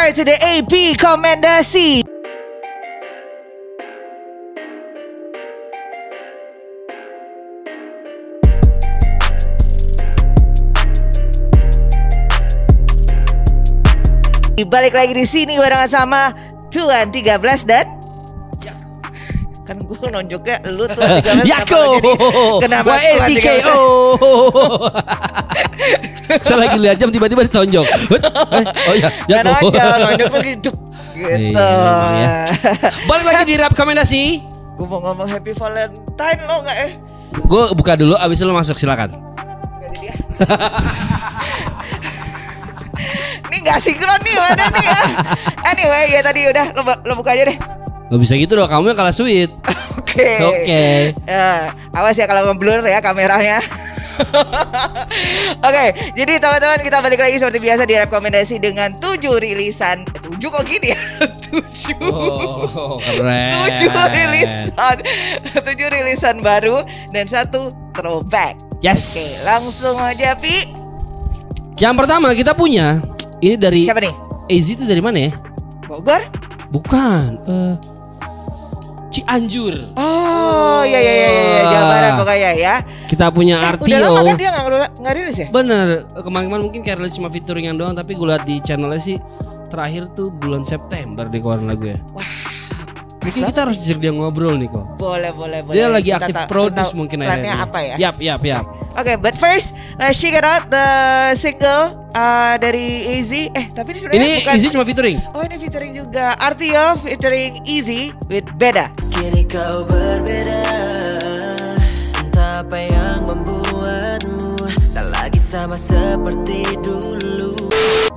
part to the AP Komendasi. Balik lagi di sini barengan sama Tuan 13 dan kan gue nonjoknya lu tuh 13 Yako! kenapa Tuan 13? YSKO Saya lagi lihat jam tiba-tiba ditonjok. Eh, Oh ya Yako. nonjok tuh gitu gitu. Iya, emang ya. Balik lagi di rekomendasi gue mau ngomong happy valentine lo nggak eh? Gue buka dulu abis itu lo masuk silakan. Gak jadi ya Ini gak sinkron nih mana nih ya? Anyway ya tadi udah lo, lo buka aja deh Gak bisa gitu dong kamu yang kalah sweet Oke Oke. Ya, Awas ya kalau ngeblur ya kameranya Oke, jadi teman-teman kita balik lagi seperti biasa di rekomendasi dengan tujuh rilisan eh, Tujuh kok gini ya? Tujuh Oh keren tujuh rilisan tujuh rilisan baru dan satu throwback. Yes. Oke, langsung aja Pi. Yang pertama kita punya Ini dari Siapa nih? AZ itu dari mana ya? Bogor? Bukan eh, Cianjur. Oh, iya iya iya iya Jawa Barat pokoknya ya. Kita punya Eh, Artio. udah lama kan dia nggak rilis ya? Bener. Kemarin-kemarin mungkin kayak rilis cuma featuringan doang Tapi gue liat di channelnya sih Terakhir tuh bulan September di keluaran lagu ya. Pas Mungkin kita harus ajak dia ngobrol nih kok. Boleh boleh boleh. Dia lagi Kita aktif produce mungkin akhirnya apa ya? Yap yap. Yap Oke, but first let's check it out the single uh, dari Easy. Eh, tapi ini sebenarnya Ini bukan. Izzy cuma featuring Oh, ini featuring juga Artio featuring Easy with Beda. Kini kau berbeda Entah apa yang membuatmu Tak lagi sama seperti dulu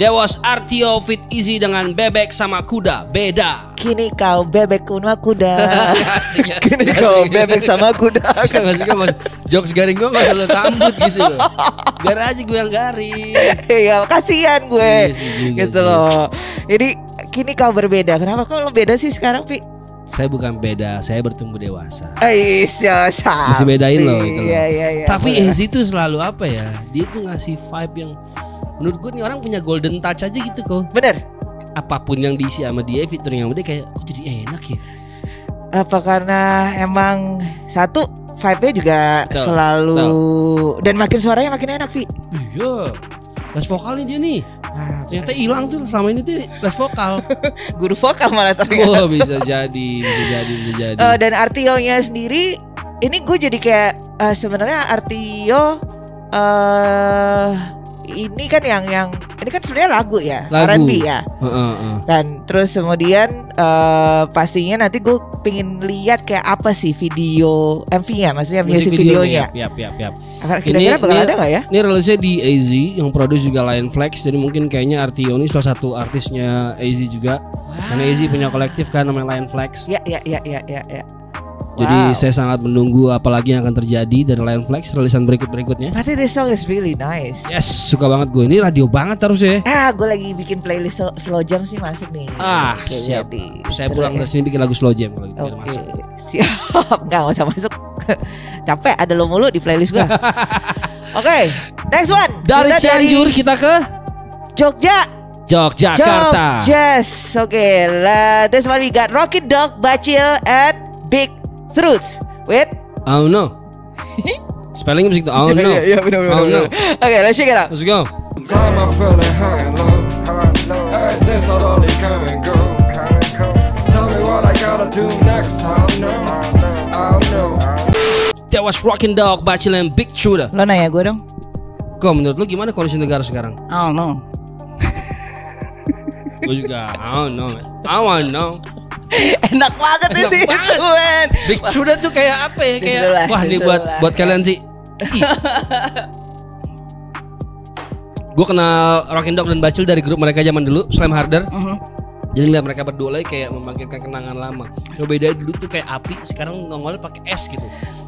That was Artio Fit Easy dengan Bebek sama Kuda Beda Kini kau bebek kuno kuda. Ya. Kini kau bebek sama kuda. Bisa gak sih mas Jokes garing gue gak lo sambut gitu loh Biar aja gue yang garing Iya, kasihan gue. Iya juga gitu loh. Jadi kini kau berbeda. Kenapa kau lo beda sih sekarang, Pi? Saya bukan beda, saya bertumbuh dewasa Ais, ya Mesti bedain loh itu loh. Iya, iya, iya. Tapi. Ezi itu selalu apa ya? Dia tuh ngasih vibe yang menurut gue nih orang punya golden touch aja gitu kok. Bener. Apa pun yang diisi sama dia, featuring sama dia kayak kok jadi enak ya. Apa karena emang satu vibe-nya juga Betul, selalu dan makin suaranya makin enak, Pi. Iya. Les vokalnya dia nih. Ah, Ternyata hilang tuh selama ini dia les vokal. guru vokal malah ternyata. oh bisa jadi, bisa jadi, bisa jadi. Eh, dan Artio-nya sendiri ini gue jadi kayak eh, sebenarnya Artio eh ini kan yang yang ini kan sebenarnya lagu ya Lagu. R&B ya Heeh, heeh. dan terus kemudian eh pastinya nanti gue pengen lihat kayak apa sih video MV-nya maksudnya music, videonya Yap, yap, yap. Akan kira-kira bakal ada nggak ya Ini rilisnya di AZ yang produce juga Lion Flex jadi mungkin kayaknya Artio ini salah satu artisnya AZ juga. Karena AZ punya kolektif kan namanya Lion Flex. ya ya ya ya ya ya Jadi Wow. saya sangat menunggu apalagi yang akan terjadi dari Lion Flex rilisan berikut berikutnya. But this song is really nice. Yes, suka banget gue. Ini radio banget harus ya. Ah, gue lagi bikin playlist slow, slow jam sih masuk nih. Ah, Oke, siap. jadi Saya pulang ya. dari sini bikin lagu slow jam kalau gitu, Oke, masuk. siap. Nggak nggak usah masuk. Capek ada lo mulu di playlist gua. Oke, next one. Dari Kita Cianjur kita ke Jogja. Yogyakarta. Jogjas. Oke, lah this one we got Rocket Dog, Bacil, and Big Fruits. With Oh no. Spelling mesti gitu. Oh no. Iya, iya, benar, benar, Oh no. benar. Oke, let's check it out. Let's go. Time I'm feeling high and low. Hey, this not only come and go. Tell me what I gotta do next. I don't know. I don't know. That was Rockin' Dog, Bacil and Big Truda. Lo nanya gue dong. Kok menurut lu gimana kondisi negara sekarang? Oh no. Gue juga, I don't know. man. I want to know. Enak banget Enak sih banget. itu, men. Big tuh kayak apa ya? Kayak Susulah, wah nih susulah. buat buat kalian sih. Gue kenal Rockin' Dog dan Bacil dari grup mereka zaman dulu, Slam Harder. Mhm. Jadi lihat mereka berdua lagi kayak membangkitkan kenangan lama. Yang beda dulu tuh kayak api, sekarang nongolnya pakai es gitu.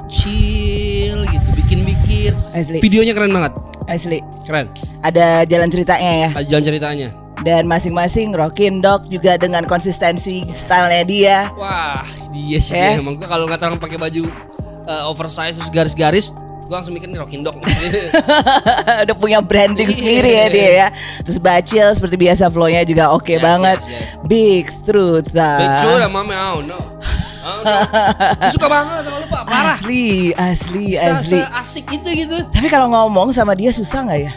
Chill gitu, bikin mikir. Asli, Videonya keren banget, asli. keren. Ada jalan ceritanya ya. Ada Jalan ceritanya. Dan masing-masing Rockin' Dog juga dengan konsistensi stylenya dia. Wah, dia sih Eh? dia. emang gua kalau ngata orang pakai baju uh, oversize terus garis-garis gue langsung mikir nih Rockin Dog. Udah punya branding Iya. sendiri ya dia ya. Terus Bacil seperti biasa flow-nya juga oke Yes, banget. yes, yes. Big truth. Betul lah mama, oh no. Oh, no. Suka banget sama lu pak, parah. Asli, asli, Bisa asli. asik itu gitu. Tapi kalau ngomong sama dia susah nggak ya?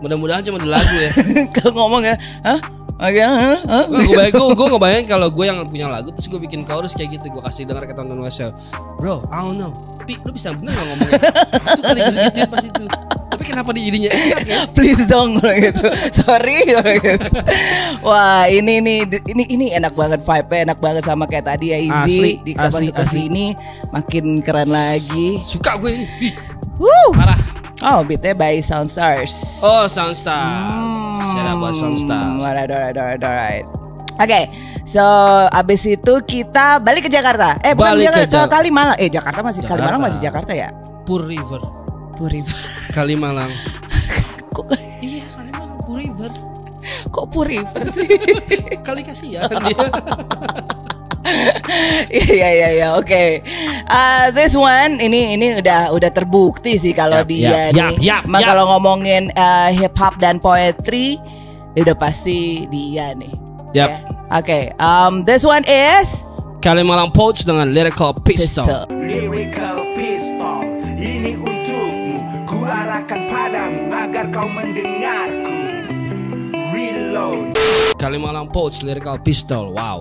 Mudah-mudahan cuma di lagu ya. kalau ngomong ya, hah? Oke, hah? Hah? gue bayang, gue, gue ngebayangin kalau gue yang punya lagu terus gue bikin chorus kayak gitu gue kasih denger ke tonton Wesel bro I don't know Pi lu bisa bener gak ngomongnya itu kali gue gituin pas itu tapi kenapa dia jadinya enak ya Please dong gitu. Sorry gitu. Wah, ini ini ini ini enak banget vibe enak banget sama kayak tadi ya Izzy di asli, masuk ke sini makin keren lagi. suka gue ini Wuh. parah Oh, beatnya by Soundstars. oh Soundstar shout out buat Soundstar Alright, alright, alright, alright. Oke, so abis itu kita balik ke Jakarta. Eh bukan Balik Jakarta, ke, Jak- Kalimalang. Eh Jakarta masih Jakarta. Kalimalang masih Jakarta ya? Pur River Puri. Kalimalang kok, iya Kalimalang Pur River kok Puri sih? kali kasihan dia Iya iya iya oke. Uh, this one ini ini udah udah terbukti sih kalau Yap, dia yap, yap, nih. yap, Emang yap. kalau ngomongin uh, hip hop dan poetry udah pasti dia nih. Yap. Ya. Oke, um, this one is Kalimalang Poach dengan Lyrical Pistol, Pistol. Lyrical pistol Ini untukmu Ku arahkan padamu Agar kau mendengarku Reload Kalimalang Poach Lyrical Pistol wow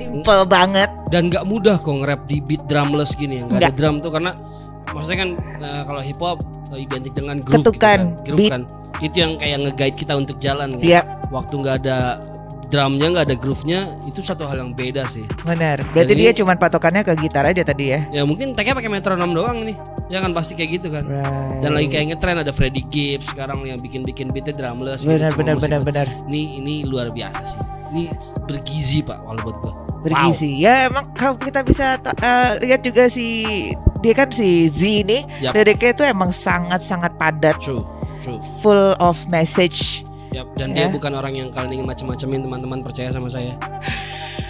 Simple banget. dan nggak mudah kok nge-rap di beat drumless gini nggak ada drum tuh karena maksudnya kan eh, kalau hip hop eh, identik dengan groove Ketukan, gitu kan. Groove beat. kan itu yang kayak nge-guide kita untuk jalan kan Yap. waktu nggak ada drumnya nggak ada groove-nya itu satu hal yang beda sih Benar. Berarti dia cuma patokannya ke gitar aja tadi ya. ya mungkin tagnya pakai metronom doang nih ya kan pasti kayak gitu kan Right. dan lagi kayak ngetren ada Freddie Gibbs sekarang yang bikin-bikin beatnya drumless gitu, benar cuma benar benar benar ini ini luar biasa sih ini bergizi pak kalau buat gua bergizi. Ya emang kalau kita bisa eh, lihat juga si dia kan si Z ini Yap. liriknya itu emang sangat sangat padat, true true full of message. Yap, dan Ya. dia bukan orang yang kalian ingin macam-macamin teman-teman percaya sama saya.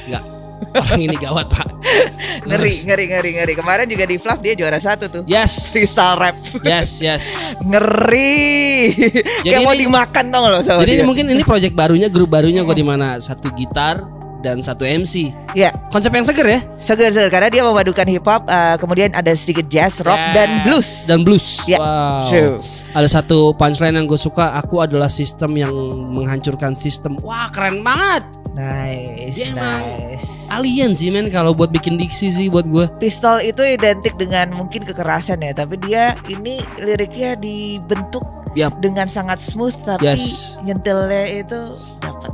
Enggak. Orang ini gawat, Pak. Ngeri ngeri ngeri ngeri. Kemarin juga di Fluff dia juara satu tuh. Yes. Freestyle rap. Yes, yes. Ngeri. Kayak mau ini- dimakan dong loh sama Jadi ini dia. mungkin ini project barunya, grup barunya kok di mana satu gitar dan satu MC. Ya, Konsep yang seger ya? seger-seger karena dia memadukan hip hop, eh, kemudian ada sedikit jazz, rock Yes. dan blues. Dan blues. Ya, Wow. true. Ada satu punchline yang gue suka, aku adalah sistem yang menghancurkan sistem. Wah, keren banget. Nice, Dia emang- nice. Alien sih men kalau buat bikin diksi sih buat gue. Pistol itu identik dengan mungkin kekerasan ya, tapi dia ini liriknya dibentuk Yap. dengan sangat smooth tapi Yes. nyentilnya itu dapat.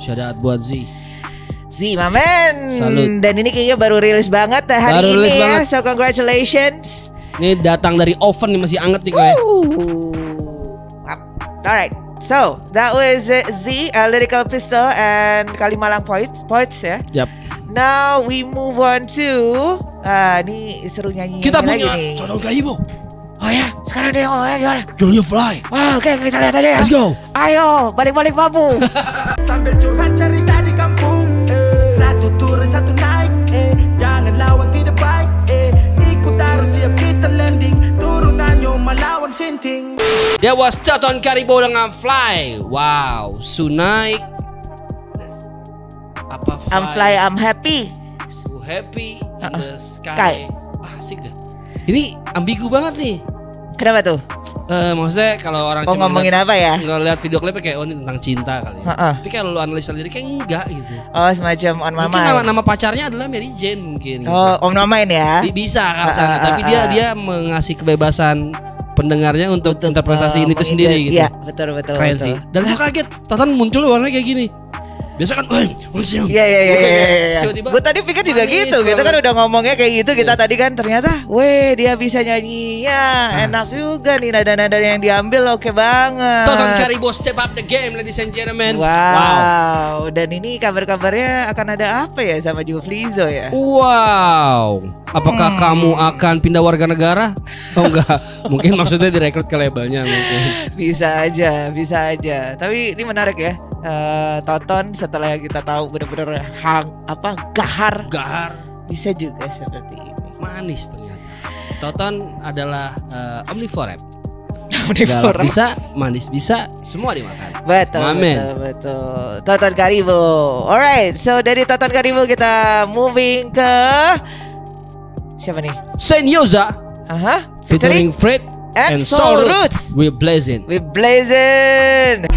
Shout out buat Z. Z, my man. Salut. Dan ini kayaknya baru rilis banget ya hari Baru ini rilis ya. banget. So congratulations. Ini datang dari oven nih masih anget nih. Up. Alright. So that was uh, Z, uh, lyrical pistol and Kalimalang Poets, Poets ya. Yap. Now we move on to ah ini seru nyanyi Kita lagi punya nih. Todong Kaibo. Oh ya, sekarang dia ngomongnya gimana? Julia Fly. Wah, oke kita lihat aja ya. Let's go. Ayo, balik-balik babu. Sambil curhat cerita That was Toton Karibo dengan Fly. Wow, Sunaik. Apa Fly? I'm fly, I'm happy. So happy in Uh-uh. the sky. Sky. Ah, asik deh. Ini ambigu banget nih. Kenapa tuh? Eh, maksudnya kalau orang Oh cuma ngomongin apa ya? ngeliat, ngeliat video klipnya kayak oh ini tentang cinta kali. ya. Heeh. Tapi kalau lu analisa liriknya enggak gitu. Oh semacam on my Mungkin nama, nama pacarnya adalah Mary Jane mungkin. gitu. Oh, Om Nomain ya. Bi- bisa ke arah Ah, sana, ah, tapi ah, dia ah. dia mengasih kebebasan pendengarnya untuk, interpretasi Oh, ini itu sendiri gitu. Iya, betul betul. Keren betul. sih. Dan gue kaget, Toton muncul warnanya kayak gini. Biasa kan, wah, museum. Iya iya iya iya. iya. Tiba-tiba Gue tadi pikir juga manis gitu. Kita kan udah ngomongnya kayak gitu. Kita Iya. tadi kan ternyata, weh dia bisa nyanyi. Ya enak Asik. juga nih nada-nada yang diambil oke banget. Toton Karibo step up the game, ladies and gentlemen. Wow. Dan ini kabar-kabarnya akan ada apa ya sama Jiwo Flizo ya? Wow. Apakah Hmm. kamu akan pindah warga negara? Oh enggak. mungkin maksudnya direkrut ke labelnya mungkin. Bisa aja, bisa aja. Tapi ini menarik ya. Eh, Toton setelah kita tahu bener-bener hang apa gahar Gahar, bisa juga seperti ini. manis ternyata. Toton adalah eh, omnivore. Omnivora. Galak bisa, manis bisa, semua dimakan. Betul, betul, betul. Toton Karibo. Alright, so dari Toton Karibo kita moving ke siapa nih? Senyoza Aha, featuring Fred and and, Soul Soul Roots. Roots. We blazing. We blazing.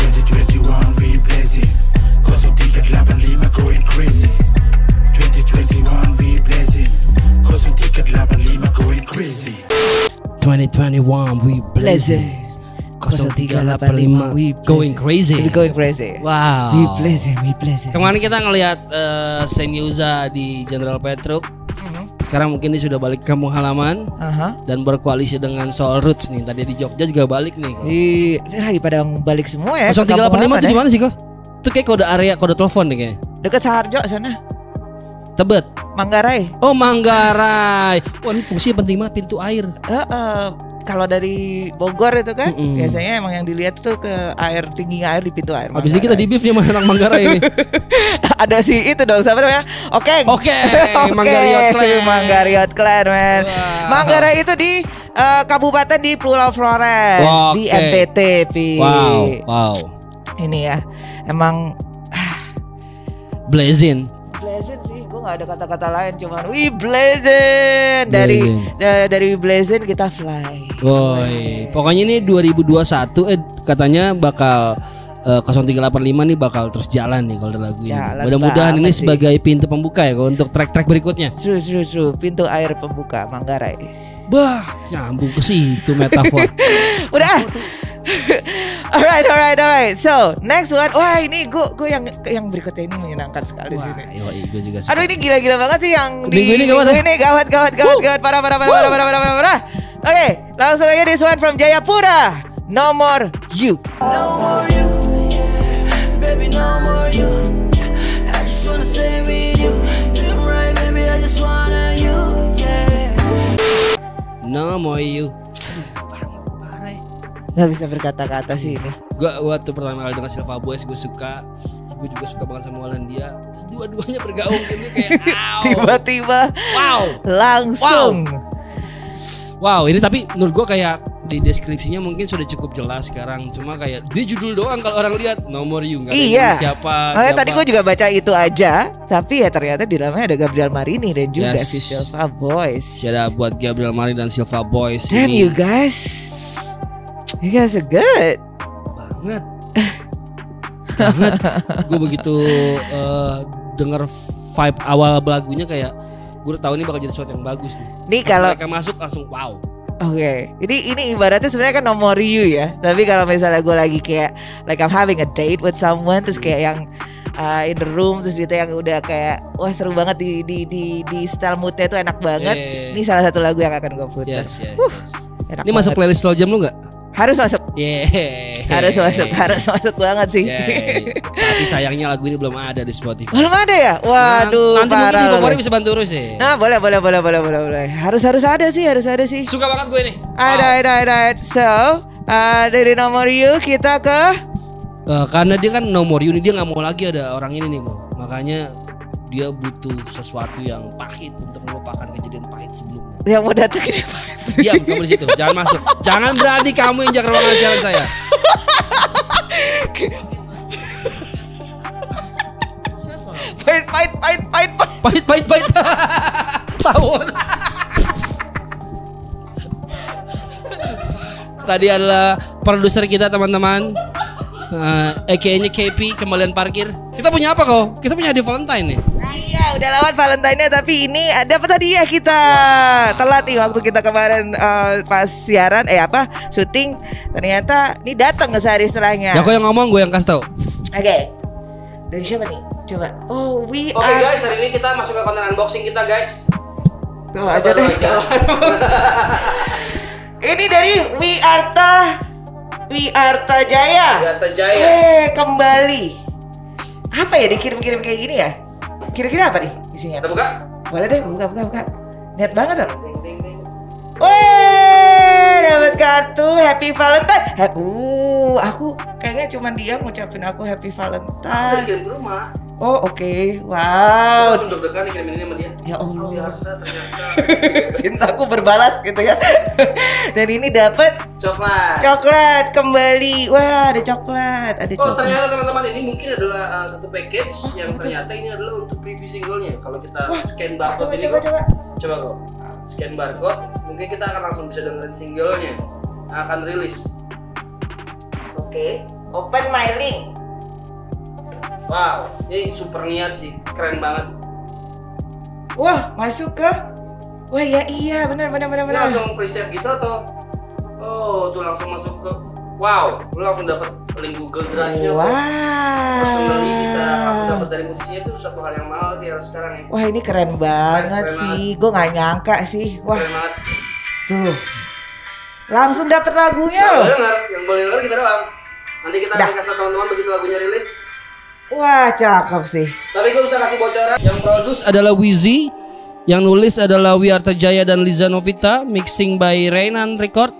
Crazy 2021 we blazing. 0385 we going crazy. We going crazy. Wow. We blazing, we blazing. Kemarin kita ngelihat eh, Senyoza di General Petruk. Mhm. Sekarang mungkin dia sudah balik ke kampung halaman Aha. dan berkoalisi dengan Soul Roots nih. Tadi di Jogja juga balik nih. kok. Di ini lagi pada balik semua ya. ke 0385 kampung itu di mana sih kok? Itu kayak kode area, kode telepon deh kayaknya. Dekat Saharjo sana. Tebet. Manggarai. Oh Manggarai. Wah ini fungsinya penting banget pintu air. Eh, eh, kalau dari Bogor itu kan Mm-mm. biasanya emang yang dilihat tuh ke air tingginya air di pintu air. Habis ini kita di beef nih sama Manggarai ini. ada si itu dong siapa namanya? Oke. Oke, Manggariot Clan. Manggariot Clan. Manggarai itu di eh, kabupaten di Pulau Flores Wah, di. NTT, Pi. Wow, wow. Ini ya. Emang Blazing. Blazing sih, gue gak ada kata-kata lain cuman we blazing dari da- dari blazing kita fly. Woi, pokoknya ini 2021 eh katanya bakal eh, 0385 nih bakal terus jalan nih kalau lagu ini. Jalan Mudah-mudahan ini sih. sebagai pintu pembuka ya untuk track-track berikutnya. Seru seru seru pintu air pembuka Manggarai. Bah, nyambung ke situ metafor. Udah. alright, alright, alright. So next one, wah ini gue gue yang yang berikutnya ini menyenangkan sekali Wah, sini. yoi, gue juga suka. Aduh ini gila-gila banget sih yang di Minggu ini gawat, minggu ini gawat gawat gawat gawat parah parah parah parah parah parah parah parah. Oke, langsung aja this one from Jayapura. No more you. No more you, baby, no more you. I just wanna stay with you. You're right, baby, I just wanna you, yeah. No more you. Gak bisa berkata-kata sih ini. Gue waktu pertama kali dengan Silva Boys gue suka gue juga suka banget sama Walanda Terus dua-duanya bergaung gitu kayak wow. Tiba-tiba wow. langsung. Wow, ini tapi menurut gue kayak di deskripsinya mungkin sudah cukup jelas sekarang. Cuma kayak di judul doang kalau orang lihat nomor you nggak Iya. siapa. Makanya siapa. tadi gue juga baca itu aja, tapi ya ternyata di dalamnya ada Gabriel Marini dan juga Yes. si Silva Boys. Ada buat Gabriel Mari dan Silva Boys Damn ini you guys, you guys are good. banget. banget. Gue begitu eh, denger vibe awal lagunya kayak gue tahu ini bakal jadi sesuatu yang bagus nih. Nih kalau mereka masuk langsung wow. Oke, ini ini ibaratnya sebenarnya kan nomor you ya. Tapi kalau misalnya gue lagi kayak like I'm having a date with someone terus kayak yang uh, in the room terus gitu yang udah kayak wah seru banget di di di di style moodnya tuh enak banget. Yeah. Ini salah satu lagu yang akan gue putar. Yes, yes, yes. Enak Ini masuk banget. playlist slow jam lu nggak? Harus masuk, Yeah. harus masuk, harus masuk banget sih. Yeah. Tapi sayangnya lagu ini belum ada di Spotify. Belum ada ya? Waduh, nanti mungkin parah di loh. Popori bisa bantu terus ya. Nah, boleh, boleh, boleh, boleh, boleh, boleh. Harus, harus ada sih, harus ada sih. Suka banget gue nih. Ada, ada, ada. So, uh, dari nomor you kita ke Eh, karena dia kan nomor Yuni dia nggak mau lagi ada orang ini nih. Makanya dia butuh sesuatu yang pahit untuk melupakan kejadian pahit sebelumnya. Yang mau datang ini. Diam kamu di situ, jangan masuk. Jangan berani kamu injak ruangan jalan saya. Pahit, pahit, pahit, pahit, pahit. Pahit, pahit, pahit. Tawon. Tadi adalah produser kita teman-teman. Uh, nya KP kembalian parkir. Kita punya apa kok? Kita punya hadiah Valentine nih. Udah lewat Valentine-nya tapi ini ada apa tadi ya kita telat nih waktu kita kemarin eh, pas siaran eh apa syuting ternyata ini datang ke sehari setelahnya. Ya kok yang ngomong gue yang kasih tau. Oke. Dari siapa nih? Coba. Oh, we Oke are guys, hari ini kita masuk ke konten unboxing kita guys. Tuh aja deh. Ini dari Wiarta Wiarta Jaya. Wiarta Jaya. Eh, kembali. Apa ya dikirim-kirim kayak gini ya? Kira-kira apa nih isinya? Kita buka. Boleh deh, buka buka buka. Niat banget loh. Weh, dapat kartu Happy Valentine. Happy, uh, aku kayaknya cuma dia ngucapin aku Happy Valentine. kirim ke rumah. Oh oke, wow. Langsung deg-degan dikirimin ini sama dia. Ya Allah, Ternyata ternyata cintaku berbalas gitu ya. Dan ini dapat coklat. coklat kembali. Wah, ada coklat, ada Oh coklat. ternyata teman-teman ini mungkin adalah uh, satu package yang ternyata ini adalah untuk preview singlenya. Kalau kita scan barcode Coba ini coba kok, coba. coba kok scan barcode, mungkin kita akan langsung bisa dengerin singlenya akan rilis. Oke, open my link. Wow, ini super niat sih, keren banget. Wah, masuk ke Wah, ya iya, benar benar benar benar. langsung pre-save gitu atau? Oh, tuh langsung masuk ke Wow, lu langsung dapat link Google Drive-nya. kok. Personally bisa aku dapat dari musisinya itu suatu hal yang mahal sih harus sekarang ya. Wah, ini keren banget keren sih. Gue nggak nyangka sih. Wah, Keren banget. tuh. Langsung dapet lagunya Yang loh. denger, yang boleh denger kita doang. Nanti kita akan kasih teman-teman begitu lagunya rilis. Wah, cakep sih. Tapi gue bisa kasih bocoran. Yang produce adalah Wizzy, yang nulis adalah Wiarta Jaya dan Liza Novita, mixing by Rainan Record,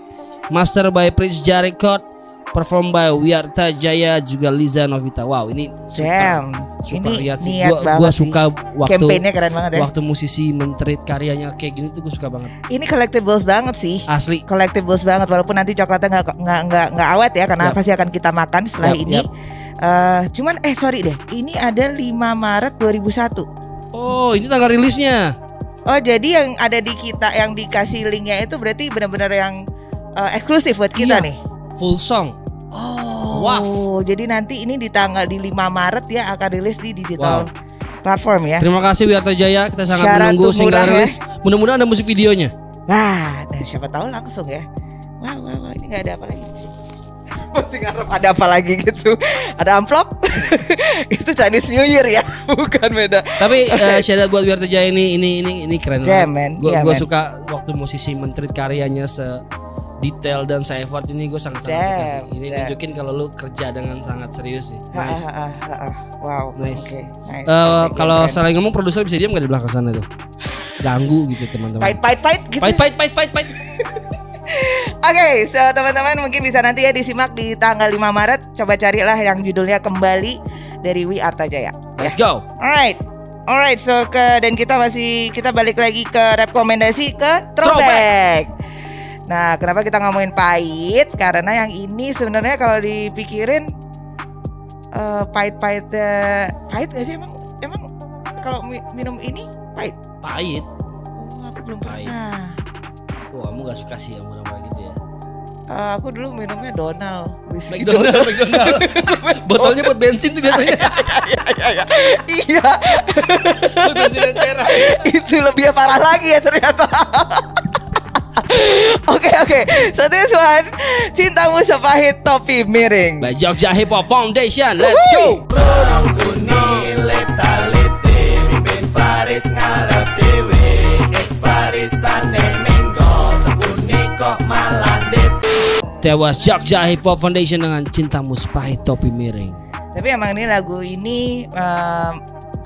master by Prince Jah Record, perform by Wiarta Jaya juga Liza Novita. Wow, ini super, Damn. super ini niat sih. niat Gua, banget gua sih. suka waktu Campaign-nya keren banget ya. waktu musisi mentreat karyanya kayak gini tuh gue suka banget. Ini collectibles banget sih. Asli. Collectibles banget walaupun nanti coklatnya nggak nggak nggak awet ya karena Yap. pasti akan kita makan setelah Yap, ini. yap. Eh, cuman eh sorry deh, ini ada 5 Maret 2001. Oh, ini tanggal rilisnya. Oh jadi yang ada di kita yang dikasih linknya itu berarti benar-benar yang eh, eksklusif buat kita Iya. nih. Full song. Oh, Wah. jadi nanti ini di tanggal di 5 Maret ya akan rilis di digital platform ya. Terima kasih Wiarta Jaya, kita sangat Syarat menunggu single ya. rilis. Mudah-mudahan ada musik videonya. Wah, dan siapa tahu langsung ya. Wah, wah, wah, ini nggak ada apa lagi. Masih ngarep ada apa lagi gitu. Ada amplop. itu Chinese New Year ya, bukan beda. Tapi eh, shout out buat Wiarta Jaya ini ini ini ini keren Jam, man. Gue gue man. suka waktu musisi mentreat karyanya se detail dan se effort ini gue sangat sangat suka sih. Ini jam. nunjukin kalau lu kerja dengan sangat serius sih. Ah, Nice. ah, ah, ah, ah. Wow. Nice. Oke, nice. Eh, Oke, kalau selain ngomong produser bisa diam nggak di belakang sana tuh? Ganggu gitu teman-teman. pahit pahit pahit gitu. Pahit pahit pahit pahit pahit. Oke, so teman-teman mungkin bisa nanti ya disimak di tanggal 5 Maret. Coba carilah yang judulnya kembali dari Wi Arta Jaya. Let's go. Alright. Alright, so ke dan kita masih kita balik lagi ke rekomendasi ke throwback. Throwback. Nah, kenapa kita ngomongin pahit? Karena yang ini sebenarnya kalau dipikirin eh pahit-pahit eh, pahit gak sih emang emang kalau mi- minum ini pahit? Pahit. Oh, aku belum Pahit. Wah, kamu gak suka sih yang murah-murah gitu ya. Eh, aku dulu minumnya Donald, McDonald, McDonald. Botolnya buat bensin tuh biasanya. iya, buat bensin yang cerah. itu lebih parah lagi ya ternyata. Oke oke, so this one cintamu sepahit topi miring. By Jogja Hip Hop Foundation. Let's go. Tewas Jogja Hip Hop Foundation dengan cintamu sepahit topi miring. Tapi emang ini lagu ini em,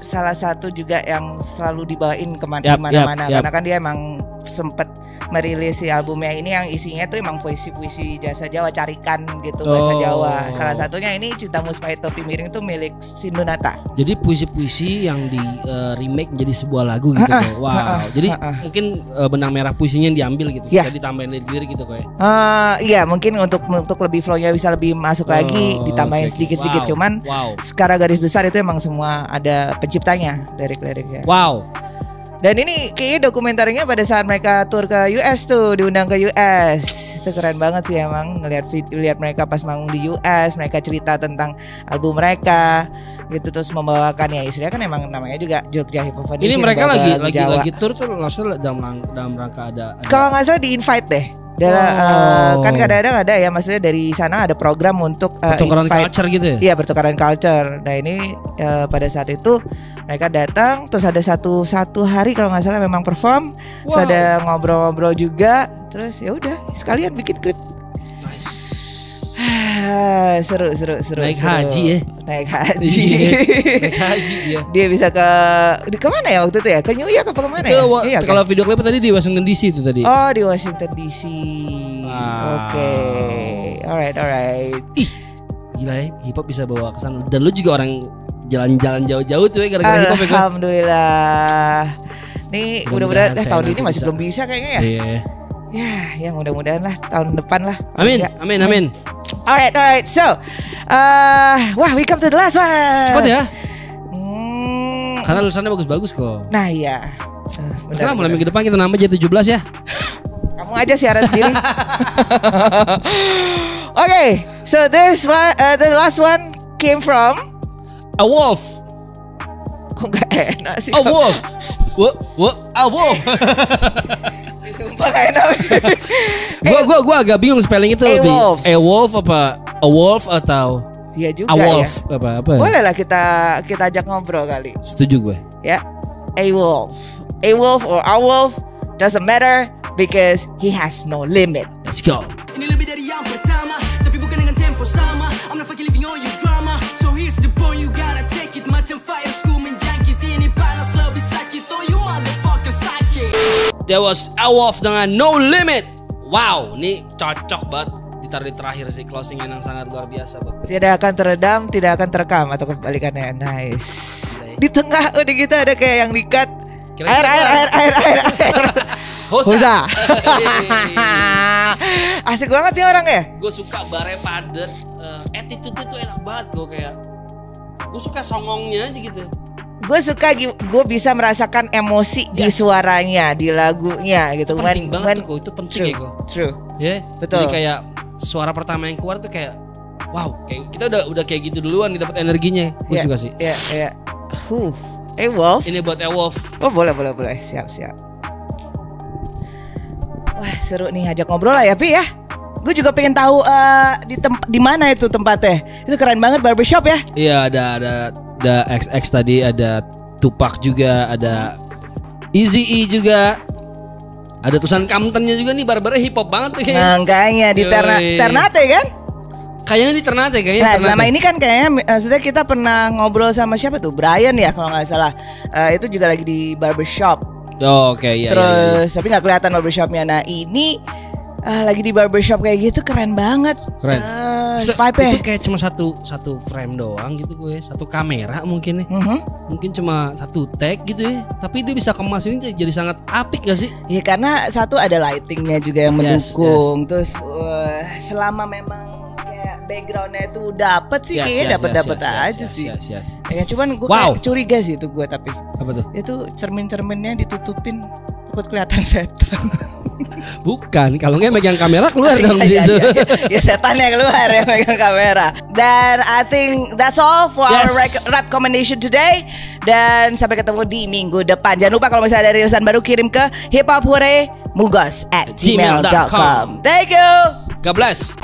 salah satu juga yang selalu dibawain ke mana Yap, mana yap, yap. karena kan dia emang sempet merilis si albumnya ini yang isinya tuh emang puisi-puisi jasa Jawa carikan gitu bahasa Oh. Jawa. Salah satunya ini Cintamu Sepahit Topi Miring itu milik Sindunata. Jadi puisi-puisi yang di eh, remake menjadi sebuah lagu gitu Ha-ha, kayak. Wow. ha-ha, Jadi ha-ha. mungkin eh, benang merah puisinya yang diambil gitu. Ya. Bisa ditambahin lirik-lirik gitu kayak. Eh iya mungkin untuk untuk lebih flow-nya bisa lebih masuk lagi Oh, ditambahin oke, oke. sedikit-sedikit Wow, cuman Wow. secara garis besar itu emang semua ada penciptanya dari liriknya. Wow. Dan ini kayaknya dokumenternya pada saat mereka tour ke US tuh diundang ke US itu keren banget sih emang ngelihat lihat mereka pas manggung di US mereka cerita tentang album mereka gitu terus membawakan ya istilahnya kan emang namanya juga Jogja Hip Hop Foundation Ini mereka lagi lagi Jawa. lagi tour tuh maksudnya dalam dalam rangka ada, ada kalau nggak salah di invite deh Dalam, Oh. eh, kan kadang-kadang ada ya maksudnya dari sana ada program untuk eh, pertukaran invite culture gitu ya. Iya pertukaran culture. Nah ini eh, pada saat itu mereka datang, terus ada satu satu hari kalau nggak salah memang perform, terus Wow. ada ngobrol-ngobrol juga, terus ya udah sekalian bikin klip. Ah, seru seru seru. Naik seru. haji ya. Naik haji. Iya. Naik haji dia. Dia bisa ke di ke mana ya waktu itu ya? Ke New York apa ke mana Itu ya? wa- New York ya? kalau video klip tadi di Washington DC itu tadi. Oh di Washington DC. Wow. Oke, alright alright. Ih, gila ya, hip hop bisa bawa ke sana. Dan lu juga orang jalan-jalan jauh-jauh tuh ya gara-gara hip hop ya. Ko. Alhamdulillah. Nih mudah-mudahan eh, tahun ini masih bisa. belum bisa kayaknya ya. Iya. Ya, ya mudah-mudahan lah tahun depan lah. Amin, Ya. amin, amin. Alright, alright. So, uh, wah, we come to the last one. Cepat ya. Hmm, Karena lusannya bagus-bagus kok. nah iya. Benar, Karena mulai minggu depan kita nambah jadi 17 ya. Kamu aja siaran sendiri. okay, so this one, uh, the last one came from. A wolf. Kok gak enak sih? A wolf. Wo, wo, a wolf. Sumpah gak enak. gua gua gua agak bingung spelling itu A lebih wolf. a wolf apa a wolf atau Iya juga a wolf ya. apa apa. ya? Boleh lah kita kita ajak ngobrol kali. Setuju gue. Ya, a wolf, a wolf or a wolf doesn't matter because he has no limit. Let's go. Ini lebih dari yang That was a wolf dengan no limit. Wow, ini cocok banget ditaruh di terakhir sih closing yang sangat luar biasa gue. Tidak akan teredam, tidak akan terekam atau kebalikannya. Nice. Di tengah udah gitu ada kayak yang dikat. Kira-kira Air, air, air, air, air, air. Hosa. Asik banget nih orang ya. gue suka bare padet uh, attitude itu enak banget gue kayak gue suka songongnya aja gitu Gue suka gue bisa merasakan emosi di Yes. suaranya, di lagunya gitu. itu penting When- banget when- tuh kok itu penting True, ya kok true. ya Betul. jadi kayak suara pertama yang keluar tuh kayak wow kayak kita udah udah kayak gitu duluan dapat energinya gue Iya, suka sih Iya, iya. Huh. Eh Wolf. ini buat Ewolf Oh boleh boleh boleh siap siap. Wah seru nih ngajak ngobrol lah ya Pi ya. Gue juga pengen tahu eh, di tem di mana itu tempatnya. Itu keren banget barbershop ya. iya ada ada ada XX tadi ada Tupac juga ada Easy E juga ada tulisan Comptonnya juga nih barbarnya hip hop banget tuh kayaknya Makanya di Terna. Ternate kan. kayaknya di Ternate kayaknya Nah Ternate. selama ini kan kayaknya maksudnya kita pernah ngobrol sama siapa tuh Brian ya kalau nggak salah. Eh, itu juga lagi di barbershop. oh, oke iya, iya, iya. Terus tapi nggak kelihatan barbershopnya. Nah ini ah, lagi di barbershop kayak gitu keren banget. Keren. Eh, Itu- vibe-nya. Itu kayak cuma satu satu frame doang gitu gue, satu kamera mungkin nih. Mhm. Mungkin cuma satu tag gitu ya. Tapi dia bisa kemas ini jadi sangat apik gak sih? Ya karena satu ada lightingnya juga yang Yes, mendukung. Terus wah, selama memang kayak backgroundnya itu dapet sih kayaknya dapet dapet aja yes, sih. Yes, yes. Ya cuman gue Wow. curiga sih itu gue tapi Apa tuh? itu cermin-cerminnya ditutupin takut kelihatan setan. Bukan, kalau nggak megang kamera keluar dong di Iya, situ. iya, iya. ya setannya keluar ya megang kamera. Dan I think that's all for Yes. our rap combination today. Dan sampai ketemu di minggu depan. Jangan lupa kalau misalnya ada rilisan baru kirim ke hiphophure mugos at gmail.com. Thank you. God bless.